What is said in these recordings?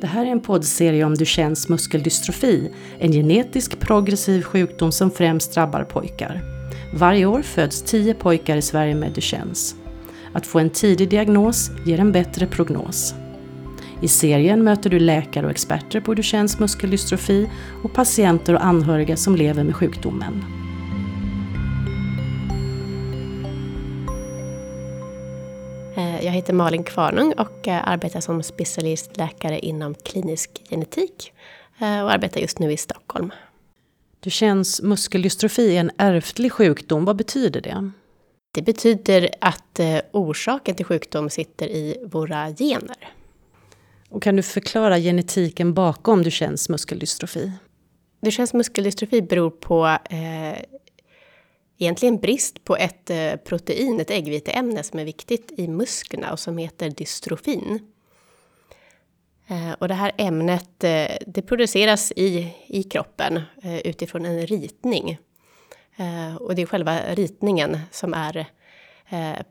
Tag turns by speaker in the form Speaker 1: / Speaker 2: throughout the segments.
Speaker 1: Det här är en poddserie om Duchennes muskeldystrofi, en genetisk progressiv sjukdom som främst drabbar pojkar. Varje år föds 10 pojkar i Sverige med Duchennes. Att få en tidig diagnos ger en bättre prognos. I serien möter du läkare och experter på Duchennes muskeldystrofi och patienter och anhöriga som lever med sjukdomen.
Speaker 2: Jag heter Malin Kvarnung och eh, arbetar som specialistläkare inom klinisk genetik eh, och arbetar just nu i Stockholm.
Speaker 1: Duchennes muskeldystrofi är en ärftlig sjukdom. Vad betyder det?
Speaker 2: Det betyder att orsaken till sjukdom sitter i våra gener.
Speaker 1: Och kan du förklara genetiken bakom Duchennes muskeldystrofi?
Speaker 2: Duchennes muskeldystrofi beror på eh, egentligen brist på ett eh, protein, ett äggviteämne som är viktigt i musklerna och som heter dystrofin. Eh, och det här ämnet eh, det produceras i, i kroppen utifrån en ritning. Och det är själva ritningen som är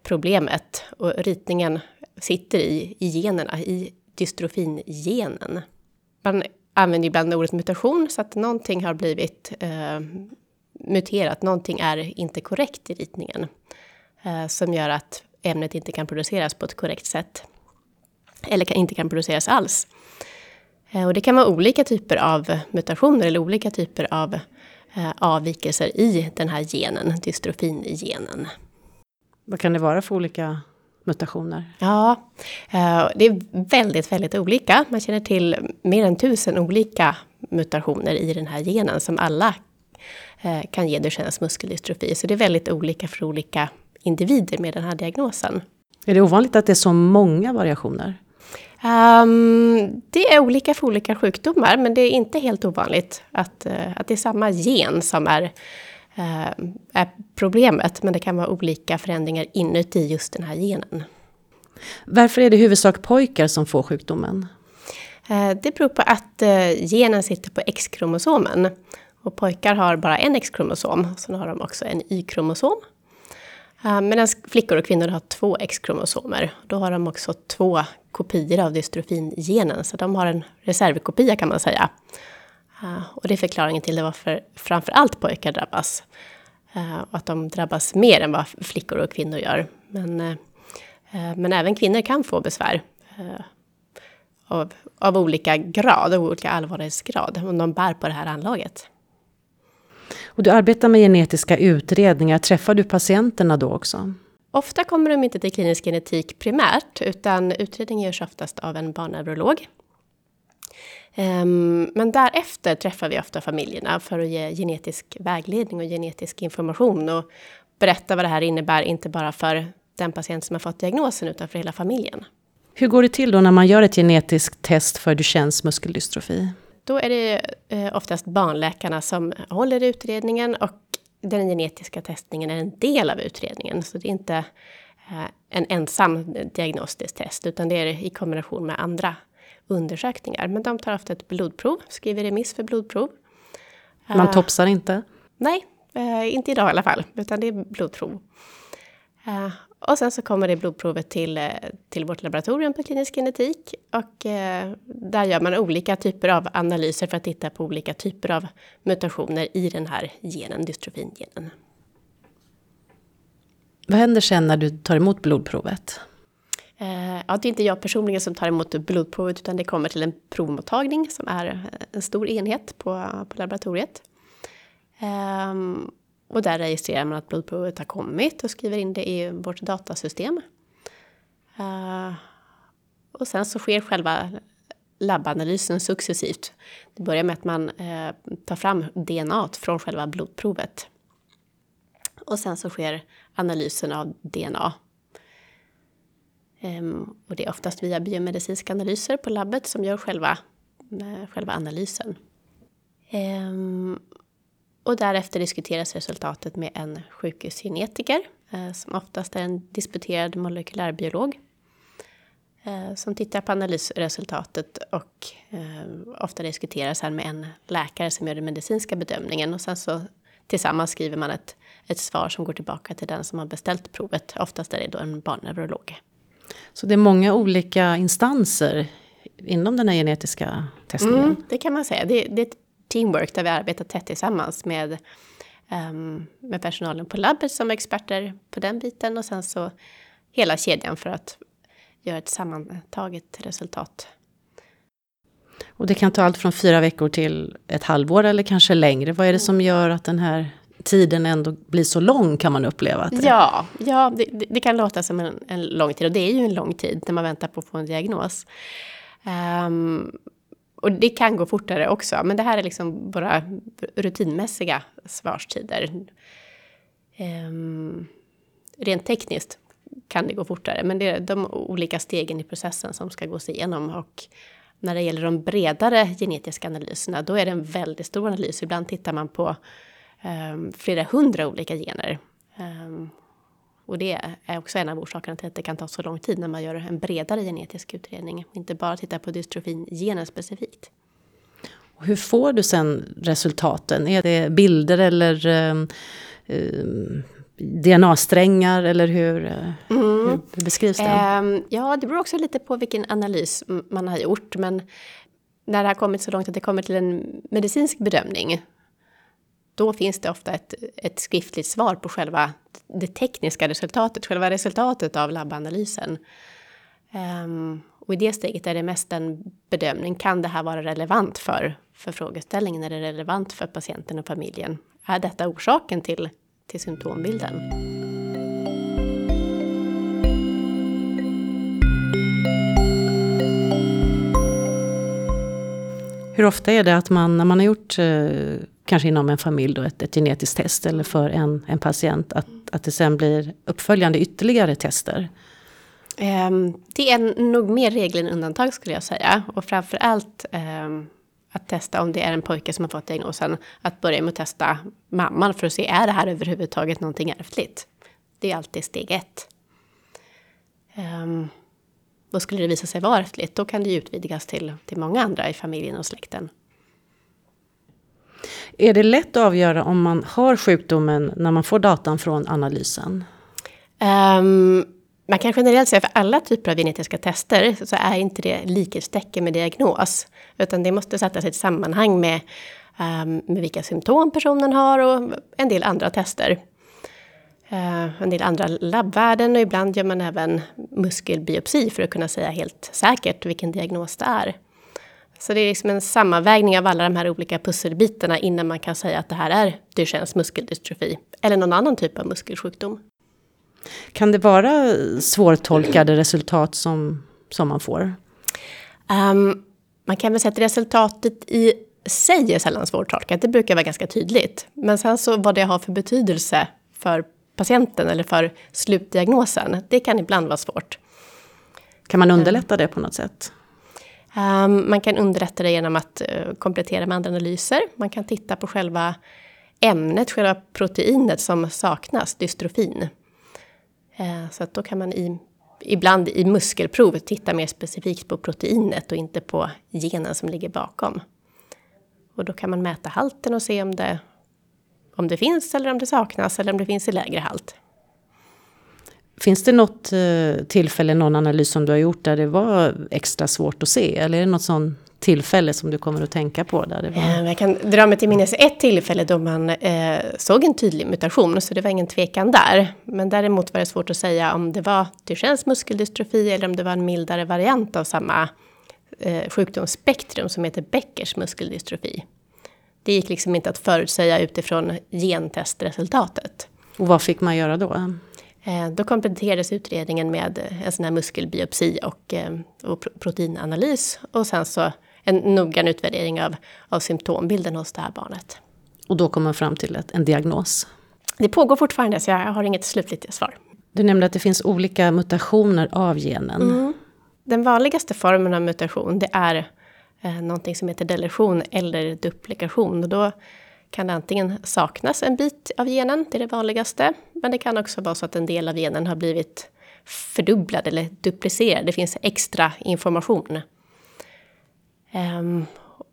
Speaker 2: problemet. Och ritningen sitter i, i generna, i dystrofingenen. Man använder ibland ordet mutation så att någonting har blivit muterat, någonting är inte korrekt i ritningen. Eh, som gör att ämnet inte kan produceras på ett korrekt sätt. Eller kan, inte kan produceras alls. Eh, och det kan vara olika typer av mutationer eller olika typer av eh, avvikelser i den här genen, dystrofingenen.
Speaker 1: Vad kan det vara för olika mutationer?
Speaker 2: Ja, det är väldigt, väldigt olika. Man känner till mer än tusen olika mutationer i den här genen som alla kan ge Duchennes muskeldystrofi. Så det är väldigt olika för olika individer med den här diagnosen.
Speaker 1: Är det ovanligt att det är så många variationer?
Speaker 2: Um, det är olika för olika sjukdomar, men det är inte helt ovanligt att, uh, att det är samma gen som är, uh, är problemet, men det kan vara olika förändringar inuti just den här genen.
Speaker 1: Varför är det huvudsak pojkar som får sjukdomen?
Speaker 2: Det beror på att genen sitter på X-kromosomen. Och pojkar har bara en X-kromosom, sen har de också en Y-kromosom. Eh, medan flickor och kvinnor har två X-kromosomer. Då har de också två kopior av dystrofingenen, så de har en reservkopia kan man säga. Eh, och det är förklaringen till varför framför allt pojkar drabbas. Och att de drabbas mer än vad flickor och kvinnor gör. Men, men även kvinnor kan få besvär. Av, av olika grad, av olika allvarlighetsgrad, om de bär på det här anlaget.
Speaker 1: Och du arbetar med genetiska utredningar. Träffar du patienterna då också?
Speaker 2: Ofta kommer de inte till klinisk genetik primärt, utan utredningen görs oftast av en barnneurolog. Ehm, men därefter träffar vi ofta familjerna för att ge genetisk vägledning och genetisk information och berätta vad det här innebär, inte bara för den patient som har fått diagnosen, utan för hela familjen.
Speaker 1: Hur går det till då när man gör ett genetiskt test för Duchennes muskeldystrofi?
Speaker 2: Då är det eh, oftast barnläkarna som håller utredningen och den genetiska testningen är en del av utredningen. Så det är inte eh, en ensam diagnostisk test, utan det är i kombination med andra undersökningar. Men de tar ofta ett blodprov, skriver remiss för blodprov.
Speaker 1: Man uh, topsar inte?
Speaker 2: Nej, inte idag i alla fall, utan det är blodprov. Uh, och sen så kommer det blodprovet till, eh, till vårt laboratorium på klinisk genetik. Och eh, där gör man olika typer av analyser för att titta på olika typer av mutationer i den här genen, dystrofingenen.
Speaker 1: Vad händer sen när du tar emot blodprovet?
Speaker 2: Eh, ja, det är inte jag personligen som tar emot blodprovet utan det kommer till en provmottagning som är en stor enhet på, på laboratoriet. Um, och där registrerar man att blodprovet har kommit och skriver in det i vårt datasystem. Uh, och sen så sker själva labbanalysen successivt. Det börjar med att man uh, tar fram DNA från själva blodprovet. Och sen så sker analysen av DNA. Um, ehm, och det är oftast via biomedicinska analyser på labbet som gör själva, uh, själva analysen. Um, och därefter diskuteras resultatet med en sjukhusgenetiker eh, som oftast är en disputerad molekylärbiolog eh, som tittar på analysresultatet och eh, ofta diskuteras här med en läkare som gör den medicinska bedömningen och sen så tillsammans skriver man ett, ett svar som går tillbaka till den som har beställt provet. Oftast är det då en barnneurolog.
Speaker 1: Så det är många olika instanser inom den här genetiska testningen? Mm,
Speaker 2: det kan man säga. Det, det, är ett teamwork där vi arbetar tätt tillsammans med, um, med personalen på labbet som är experter på den biten och sen så hela kedjan för att göra ett sammantaget resultat.
Speaker 1: Och det kan ta allt från fyra veckor till ett halvår eller kanske längre. Vad är det som gör att den här tiden ändå blir så lång kan man uppleva? Att
Speaker 2: det... Ja, ja det, det, kan låta som en, en, lång tid och det är ju en lång tid när man väntar på att få en diagnos. Um, och det kan gå fortare också, men det här är liksom våra rutinmässiga svarstider. Um, rent tekniskt kan det gå fortare, men det är de olika stegen i processen som ska gås igenom. Och när det gäller de bredare genetiska analyserna, då är det en väldigt stor analys. Ibland tittar man på um, flera hundra olika gener. Um, och det är också en av orsakerna till att det kan ta så lång tid när man gör en bredare genetisk utredning. Inte bara titta på dystrofin-genen specifikt.
Speaker 1: Hur får du sen resultaten? Är det bilder eller um, um, DNA-strängar eller hur, mm. hur beskrivs det? Um,
Speaker 2: ja, det beror också lite på vilken analys man har gjort. Men när det har kommit så långt att det kommer till en medicinsk bedömning då finns det ofta ett, ett skriftligt svar på själva det tekniska resultatet, själva resultatet av labbanalysen. Um, och i det steget är det mest en bedömning. Kan det här vara relevant för, för frågeställningen? Är det relevant för patienten och familjen? Är detta orsaken till, till symptombilden?
Speaker 1: Hur ofta är det att man, när man har gjort eh, kanske inom en familj då, ett, ett genetiskt test eller för en, en patient, att, att det sen blir uppföljande ytterligare tester?
Speaker 2: Ehm, det är nog mer regel än undantag skulle jag säga. Och framförallt ehm, att testa om det är en pojke som har fått diagnosen, att börja med att testa mamman för att se, är det här överhuvudtaget någonting ärftligt? Det är alltid steg ett. Um, skulle det visa sig vara ärftligt, då kan det utvidgas till, till många andra i familjen och släkten.
Speaker 1: Är det lätt att avgöra om man har sjukdomen när man får datan från analysen?
Speaker 2: Um, man kan generellt säga för alla typer av genetiska tester så är inte det likhetstecken med diagnos. Utan det måste sättas i ett sammanhang med, um, med vilka symptom personen har och en del andra tester. Uh, en del andra labbvärden och ibland gör man även muskelbiopsi för att kunna säga helt säkert vilken diagnos det är. Så det är liksom en sammanvägning av alla de här olika pusselbitarna innan man kan säga att det här är Duchennes muskeldystrofi eller någon annan typ av muskelsjukdom.
Speaker 1: Kan det vara svårtolkade resultat som, som man får?
Speaker 2: Um, man kan väl säga att resultatet i sig är sällan svårtolkat. Det brukar vara ganska tydligt. Men sen så vad det har för betydelse för patienten eller för slutdiagnosen, det kan ibland vara svårt.
Speaker 1: Kan man underlätta det på något sätt?
Speaker 2: Um, man kan underlätta det genom att uh, komplettera med andra analyser. Man kan titta på själva ämnet, själva proteinet som saknas, dystrofin. Uh, ehm, så att då kan man i, ibland i muskelprov titta mer specifikt på proteinet och inte på genen som ligger bakom. Och då kan man mäta halten och se om det, om det finns eller om det saknas eller om det finns i lägre halt.
Speaker 1: Finns det något eh, tillfälle, någon analys som du har gjort där det var extra svårt att se? Eller är det något sånt tillfälle som du kommer att tänka på? Där det var...
Speaker 2: Eh, jag kan dra mig till minnes ett tillfälle då man eh, såg en tydlig mutation, så det var ingen tvekan där. Men däremot var det svårt att säga om det var Duchennes muskeldystrofi eller om det var en mildare variant av samma eh, sjukdomsspektrum som heter Beckers muskeldystrofi. Det gick liksom inte att förutsäga utifrån gentestresultatet.
Speaker 1: Och vad fick man göra då?
Speaker 2: Eh, då kompletterades utredningen med en sån här muskelbiopsi och, eh, och proteinanalys och sen så en noggrann utvärdering av, av symptombilden hos det här barnet.
Speaker 1: Och då kom man fram till ett, en diagnos?
Speaker 2: Det pågår fortfarande så jag har inget slutligt svar.
Speaker 1: Du nämnde att det finns olika mutationer av genen. Mm.
Speaker 2: Den vanligaste formen av mutation det är eh, någonting som heter deletion eller duplikation. Och då kan det antingen saknas en bit av genen, det är det vanligaste. Men det kan också vara så att en del av genen har blivit fördubblad eller duplicerad. Det finns extra information. Um,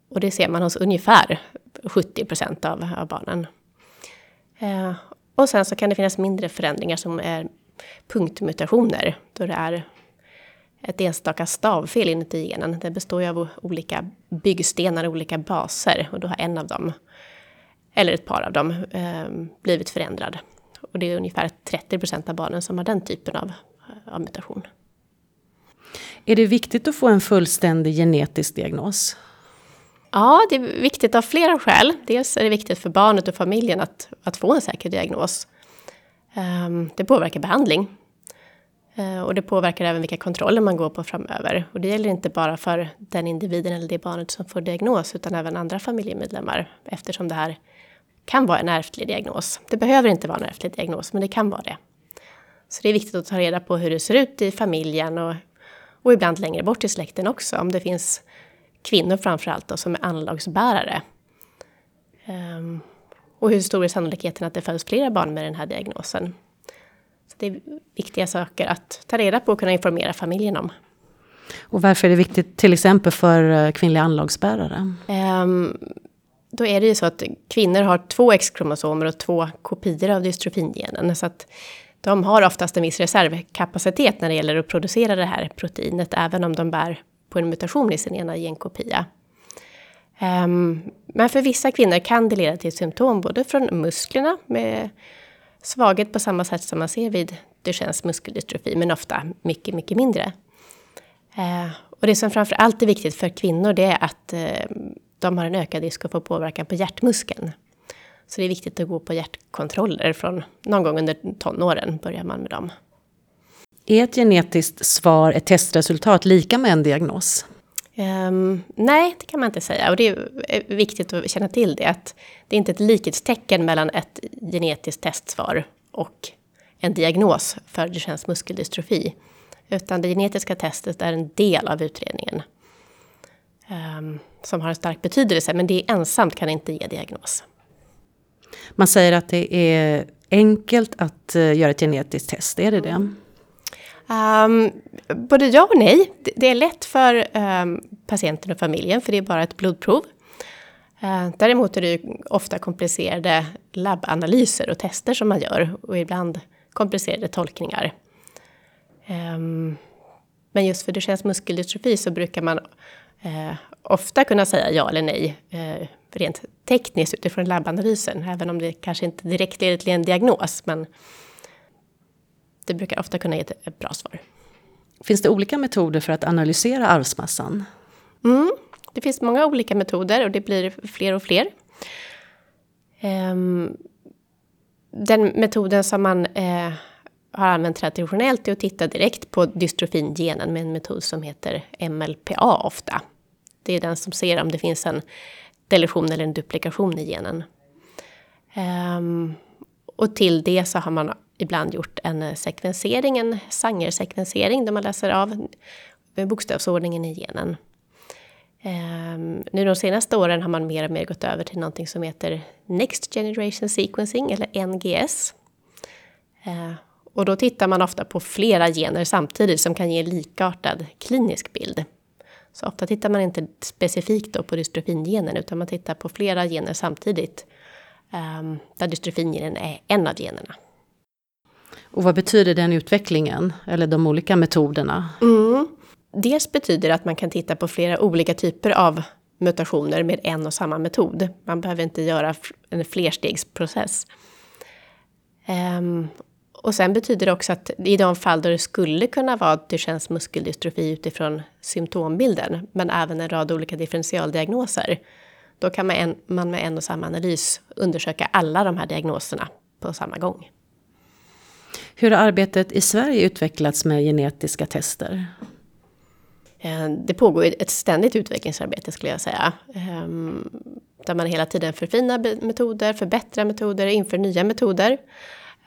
Speaker 2: och det ser man hos ungefär 70 procent av, av, barnen. Uh, och sen så kan det finnas mindre förändringar som är punktmutationer. Då det är ett enstaka stavfel inuti genen. Det består ju av olika byggstenar, olika baser och då har en av dem, eller ett par av dem, eh, blivit förändrad. Och det är ungefär 30 procent av barnen som har den typen av, av mutation.
Speaker 1: Är det viktigt att få en fullständig genetisk diagnos?
Speaker 2: Ja, det är viktigt av flera skäl. Dels är det viktigt för barnet och familjen att, att få en säker diagnos. Um, det påverkar behandling. Uh, och det påverkar även vilka kontroller man går på framöver. Och det gäller inte bara för den individen eller det barnet som får diagnos, utan även andra familjemedlemmar. Eftersom det här kan vara en ärftlig diagnos. Det behöver inte vara en ärftlig diagnos, men det kan vara det. Så det är viktigt att ta reda på hur det ser ut i familjen och, och ibland längre bort i släkten också. Om det finns kvinnor framförallt då, som är anlagsbärare. Um, och hur stor är sannolikheten att det föds flera barn med den här diagnosen? Så det är viktiga saker att ta reda på och kunna informera familjen om.
Speaker 1: Och varför är det viktigt till exempel för eh, kvinnliga anlagsbärare? Um,
Speaker 2: då är det ju så att kvinnor har två X-kromosomer och två kopior av dystrofingenen. Så att de har oftast en viss reservkapacitet när det gäller att producera det här proteinet, även om de bär på en mutation i sin ena genkopia. Um, men för vissa kvinnor kan det leda till symptom både från musklerna med svaghet på samma sätt som man ser vid Duchennes muskeldystrofi, men ofta mycket, mycket mindre. Uh, och det som framför allt är viktigt för kvinnor det är att uh, de har en ökad risk att få påverkan på hjärtmuskeln. Så det är viktigt att gå på hjärtkontroller från någon gång under tonåren börjar man med dem.
Speaker 1: Är ett genetiskt svar, ett testresultat, lika med en diagnos?
Speaker 2: Um, nej, det kan man inte säga. Och det är viktigt att känna till det. Att det är inte ett likhetstecken mellan ett genetiskt testsvar och en diagnos för Duchennes muskeldystrofi. Utan det genetiska testet är en del av utredningen. Um, som har en stark betydelse, men det ensamt kan inte ge diagnos.
Speaker 1: Man säger att det är enkelt att uh, göra ett genetiskt test, är det det?
Speaker 2: Um, både ja och nej. Det är lätt för um, patienten och familjen, för det är bara ett blodprov. Uh, däremot är det ofta komplicerade labbanalyser och tester som man gör och ibland komplicerade tolkningar. Um, men just för Duchennes muskeldystrofi så brukar man uh, ofta kunna säga ja eller nej uh, rent tekniskt utifrån labbanalysen, även om det kanske inte direkt leder till en diagnos. Men det brukar ofta kunna ge ett bra svar.
Speaker 1: Finns det olika metoder för att analysera arvsmassan?
Speaker 2: Mm, det finns många olika metoder och det blir fler och fler. Um, den metoden som man uh, har använt traditionellt är att titta direkt på dystrofingenen med en metod som heter MLPA ofta. Det är den som ser om det finns en deletion eller en duplikation i genen. Um, och till det så har man ibland gjort en sekvensering, en Sanger-sekvensering där man läser av bokstavsordningen i genen. Um, nu de senaste åren har man mer och mer gått över till någonting som heter Next Generation Sequencing, eller NGS. Uh, ehm, och då tittar man ofta på flera gener samtidigt som kan ge likartad klinisk bild. Så ofta tittar man inte specifikt då på dystrofingenen utan man tittar på flera gener samtidigt. Um, där dystrofingenen är en av generna.
Speaker 1: Och vad betyder den utvecklingen, eller de olika metoderna?
Speaker 2: Mm. Dels betyder det att man kan titta på flera olika typer av mutationer med en och samma metod. Man behöver inte göra en flerstegsprocess. Um, och sen betyder det också att i de fall då det skulle kunna vara Duchennes muskeldystrofi utifrån symptombilden, men även en rad olika differentialdiagnoser, då kan man, en, man med en och samma analys undersöka alla de här diagnoserna på samma gång.
Speaker 1: Hur har arbetet i Sverige utvecklats med genetiska tester?
Speaker 2: Eh, det pågår ett ständigt utvecklingsarbete skulle jag säga. Ehm, där man hela tiden förfinar metoder, förbättrar metoder, inför nya metoder.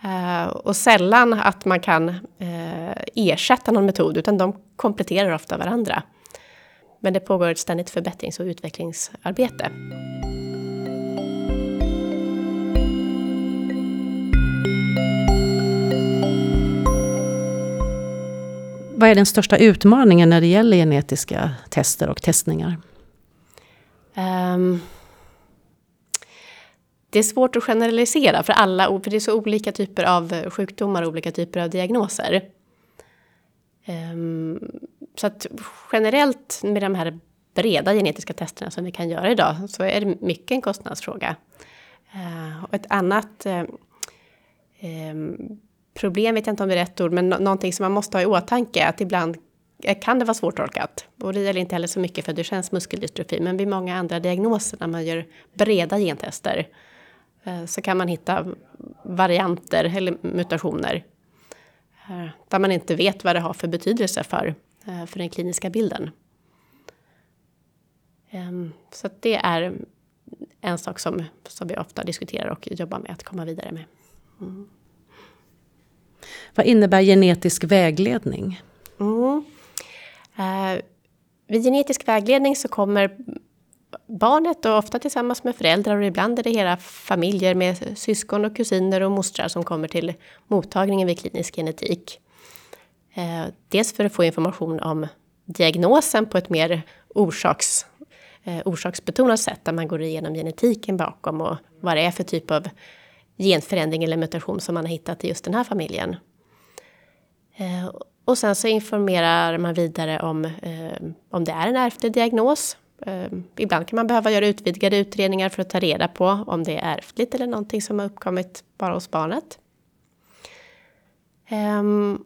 Speaker 2: Eh, och sällan att man kan eh, ersätta någon metod, utan de kompletterar ofta varandra. Men det pågår ett ständigt förbättrings och utvecklingsarbete.
Speaker 1: Vad är den största utmaningen när det gäller genetiska tester och testningar? Um,
Speaker 2: det är svårt att generalisera för alla, för det är så olika typer av eh, sjukdomar och olika typer av diagnoser. Ehm, så att generellt med de här breda genetiska testerna som vi kan göra idag så är det mycket en kostnadsfråga. Eh, och ett annat eh, ehm, problem, vet jag inte om det är rätt ord, men någonting som man måste ha i åtanke är att ibland kan det vara svårtolkat. Och det gäller inte heller så mycket för Duchennes muskeldystrofi, men vid många andra diagnoser när man gör breda gentester så kan man hitta varianter eller mutationer där man inte vet vad det har för betydelse för, för den kliniska bilden. Ehm, så det är en sak som, som vi ofta diskuterar och jobbar med att komma vidare med. Mm.
Speaker 1: Vad innebär genetisk vägledning?
Speaker 2: Mm. Eh, vid genetisk vägledning så kommer barnet och ofta tillsammans med föräldrar och ibland är det hela familjer med syskon och kusiner och mostrar som kommer till mottagningen vid klinisk genetik. Eh, dels för att få information om diagnosen på ett mer orsaks eh, orsaksbetonat sätt där man går igenom genetiken bakom och vad det är för typ av genförändring eller mutation som man har hittat i just den här familjen. Eh, och sen så informerar man vidare om om det är en ärftlig diagnos. Eh, ibland kan man behöva göra utvidgade utredningar för att ta reda på om det är ärftligt eller någonting som har uppkommit bara hos barnet. Ehm,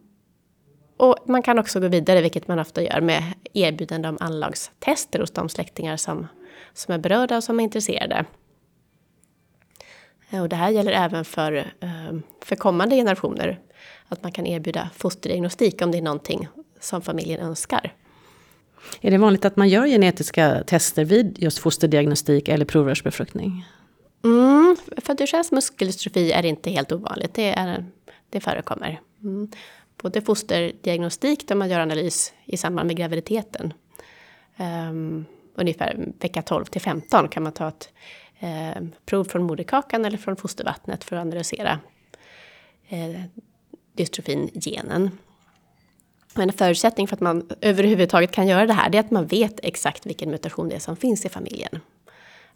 Speaker 2: och man kan också gå vidare, vilket man ofta gör, med erbjudande om anlagstester hos de släktingar som, som är berörda och som är intresserade. Eh, och det här gäller även för, ehm, för kommande generationer. Att man kan erbjuda fosterdiagnostik om det är någonting som familjen önskar.
Speaker 1: Är det vanligt att man gör genetiska tester vid just fosterdiagnostik eller provrörsbefruktning?
Speaker 2: Mm, för Duchennes muskeldystrofi är inte helt ovanligt. Det, är, det förekommer. Mm både fosterdiagnostik där man gör analys i samband med graviditeten. Um, ungefär vecka 12 till 15 kan man ta ett eh, prov från moderkakan eller från fostervattnet för att analysera eh, dystrofin-genen. Men en förutsättning för att man överhuvudtaget kan göra det här det är att man vet exakt vilken mutation det är som finns i familjen.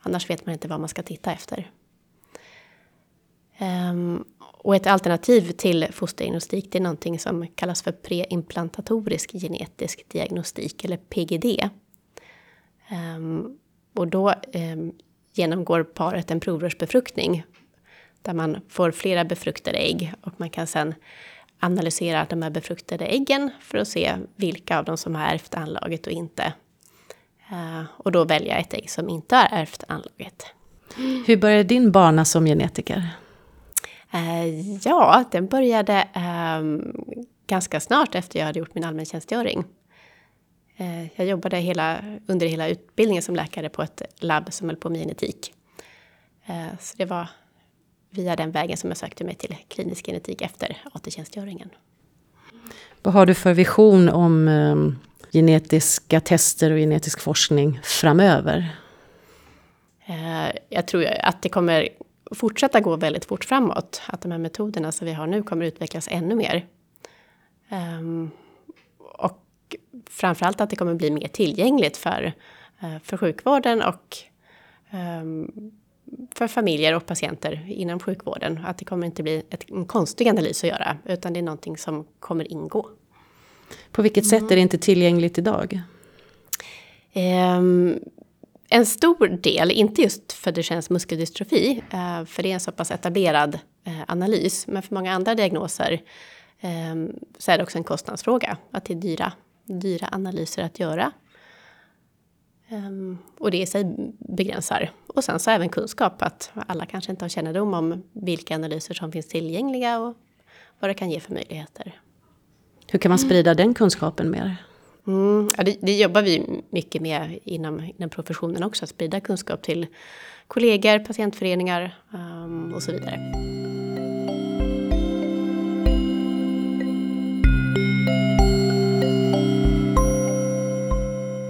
Speaker 2: Annars vet man inte vad man ska titta efter. Um, och ett alternativ till fosterdiagnostik det är någonting som kallas för preimplantatorisk genetisk diagnostik eller PGD. Um, ehm, och då um, genomgår paret en provrörsbefruktning där man får flera befruktade ägg och man kan sen analysera de här befruktade äggen för att se vilka av dem som har ärvt anlaget och inte. Uh, och då välja ett ägg som inte har ärvt anlaget.
Speaker 1: Hur började din bana som genetiker?
Speaker 2: Eh, ja, den började ehm, ganska snart efter jag hade gjort min allmäntjänstgöring. Eh, jag jobbade hela, under hela utbildningen som läkare på ett labb som höll på med genetik. Eh, så det var via den vägen som jag sökte mig till klinisk genetik efter AT-tjänstgöringen.
Speaker 1: Vad har du för vision om um, genetiska tester och genetisk forskning framöver?
Speaker 2: Uh, jag tror att det kommer fortsätta gå väldigt fort framåt. Att de här metoderna som vi har nu kommer utvecklas ännu mer. Um, och framförallt att det kommer bli mer tillgängligt för, uh, för sjukvården och um, för familjer och patienter inom sjukvården. Att det kommer inte bli ett, en konstig analys att göra, utan det är någonting som kommer ingå.
Speaker 1: På vilket sätt är det inte tillgängligt idag?
Speaker 2: Um, en stor del, inte just för Duchennes muskeldystrofi, eh, för det är en så pass etablerad eh, analys, men för många andra diagnoser ehm, så är det också en kostnadsfråga, att det är dyra, dyra analyser att göra. Ehm, och det i sig begränsar. Och sen så även kunskap, att alla kanske inte har kännedom om vilka analyser som finns tillgängliga och vad det kan ge för möjligheter.
Speaker 1: Hur kan man sprida den kunskapen mer?
Speaker 2: Mm, ja, det, det, jobbar vi mycket med inom, inom professionen också, att sprida kunskap till kollegor, patientföreningar um, och så vidare.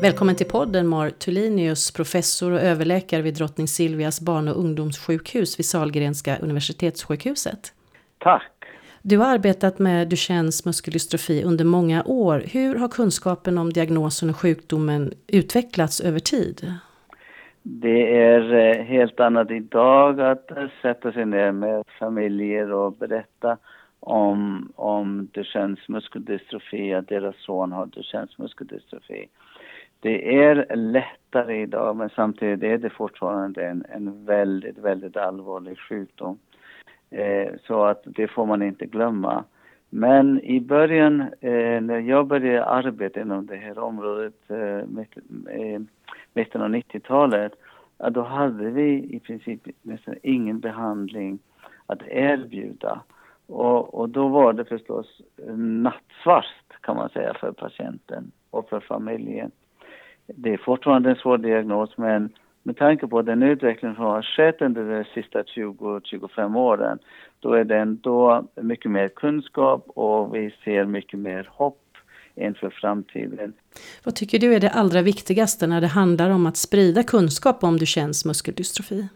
Speaker 1: Välkommen till podden Mar Tulinius, professor och överläkare vid Drottning Silvias barn och ungdomssjukhus vid Sahlgrenska universitetssjukhuset.
Speaker 3: Tack!
Speaker 1: Du har arbetat med Duchennes muskeldystrofi under många år. Hur har kunskapen om diagnosen och sjukdomen utvecklats över tid?
Speaker 3: Det är eh, helt annat idag att sätta sig ner med familjer och berätta om, om Duchennes muskeldystrofi, att deras son har Duchennes muskeldystrofi. Det är lättare idag men samtidigt är det fortfarande en, en väldigt, väldigt allvarlig sjukdom. Eh, så att det får man inte glömma. Men i början, eh, när jag började arbeta inom det här området, eh, eh mitten av 90-talet, då hade vi i princip nästan ingen behandling att erbjuda. Och, och då var det förstås nattsvart kan man säga för patienten och för familjen. Det är fortfarande en svår diagnos men med tanke på den utveckling som har skett under de sista 20-25 åren, då är det ändå mycket mer kunskap och vi ser mycket mer hopp inför framtiden.
Speaker 1: Vad tycker du är det allra viktigaste när det handlar om att sprida kunskap om Duchennes muskeldystrofi?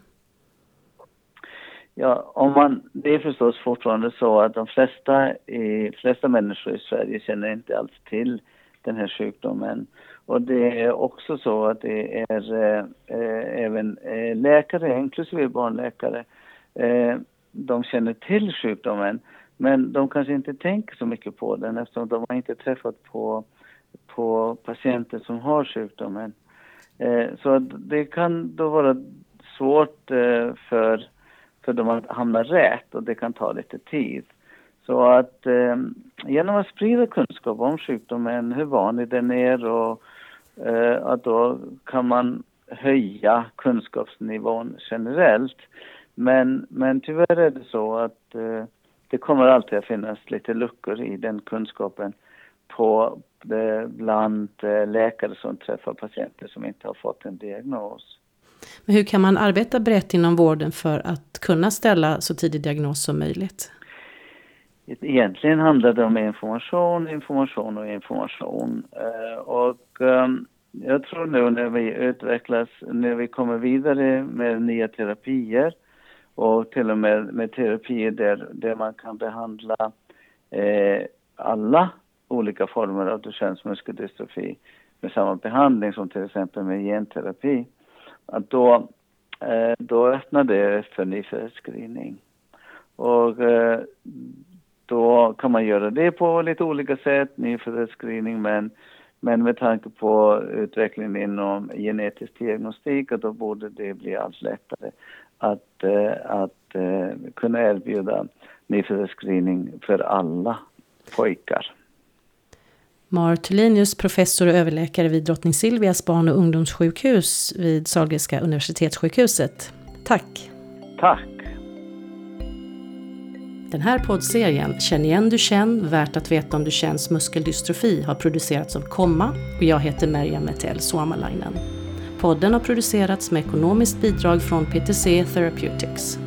Speaker 3: Ja, om man, det är förstås fortfarande så att de flesta, i, flesta människor i Sverige känner inte alls till den här sjukdomen. Och det är också så att det är eh, eh även eh, läkare, inklusive barnläkare, eh, de känner till sjukdomen men de kanske inte tänker så mycket på den eftersom de har inte träffat på, på patienter som har sjukdomen. Eh, så det kan då vara svårt eh, för, för dem att hamna rätt och det kan ta lite tid. Så att eh, genom att sprida kunskap om sjukdomen, hur vanlig den är och Eh, att då kan man höja kunskapsnivån generellt. Men, men tyvärr är det så att eh, det kommer alltid att finnas lite luckor i den kunskapen på, eh, bland eh, läkare som träffar patienter som inte har fått en diagnos.
Speaker 1: Men hur kan man arbeta brett inom vården för att kunna ställa så tidig diagnos som möjligt?
Speaker 3: Egentligen handlar det om information, information och information. Eh, och ehm, jag tror nu när vi utvecklas, när vi kommer vidare med nya terapier och till och med med terapier där, där man kan behandla eh, alla olika former av Duchennes muskeldystrofi med samma behandling som till exempel med genterapi. Att då, eh, då öppnar det för ny förskrivning. Och eh, då kan man göra det på lite olika sätt, nyföddhetsscreening, men, men med tanke på utvecklingen inom genetisk diagnostik, då borde det bli allt lättare att, eh, att eh, kunna erbjuda nyföddhetsscreening för alla pojkar.
Speaker 1: Mar Tullinius, professor och överläkare vid Drottning Silvias barn och ungdomssjukhus vid Sahlgrenska universitetssjukhuset. Tack!
Speaker 3: Tack!
Speaker 1: Den här poddserien Känn igen Duchenne, värt att veta om Duchennes muskeldystrofi har producerats av Komma och jag heter Merja Metell Suomalainen. Podden har producerats med ekonomiskt bidrag från PTC Therapeutics.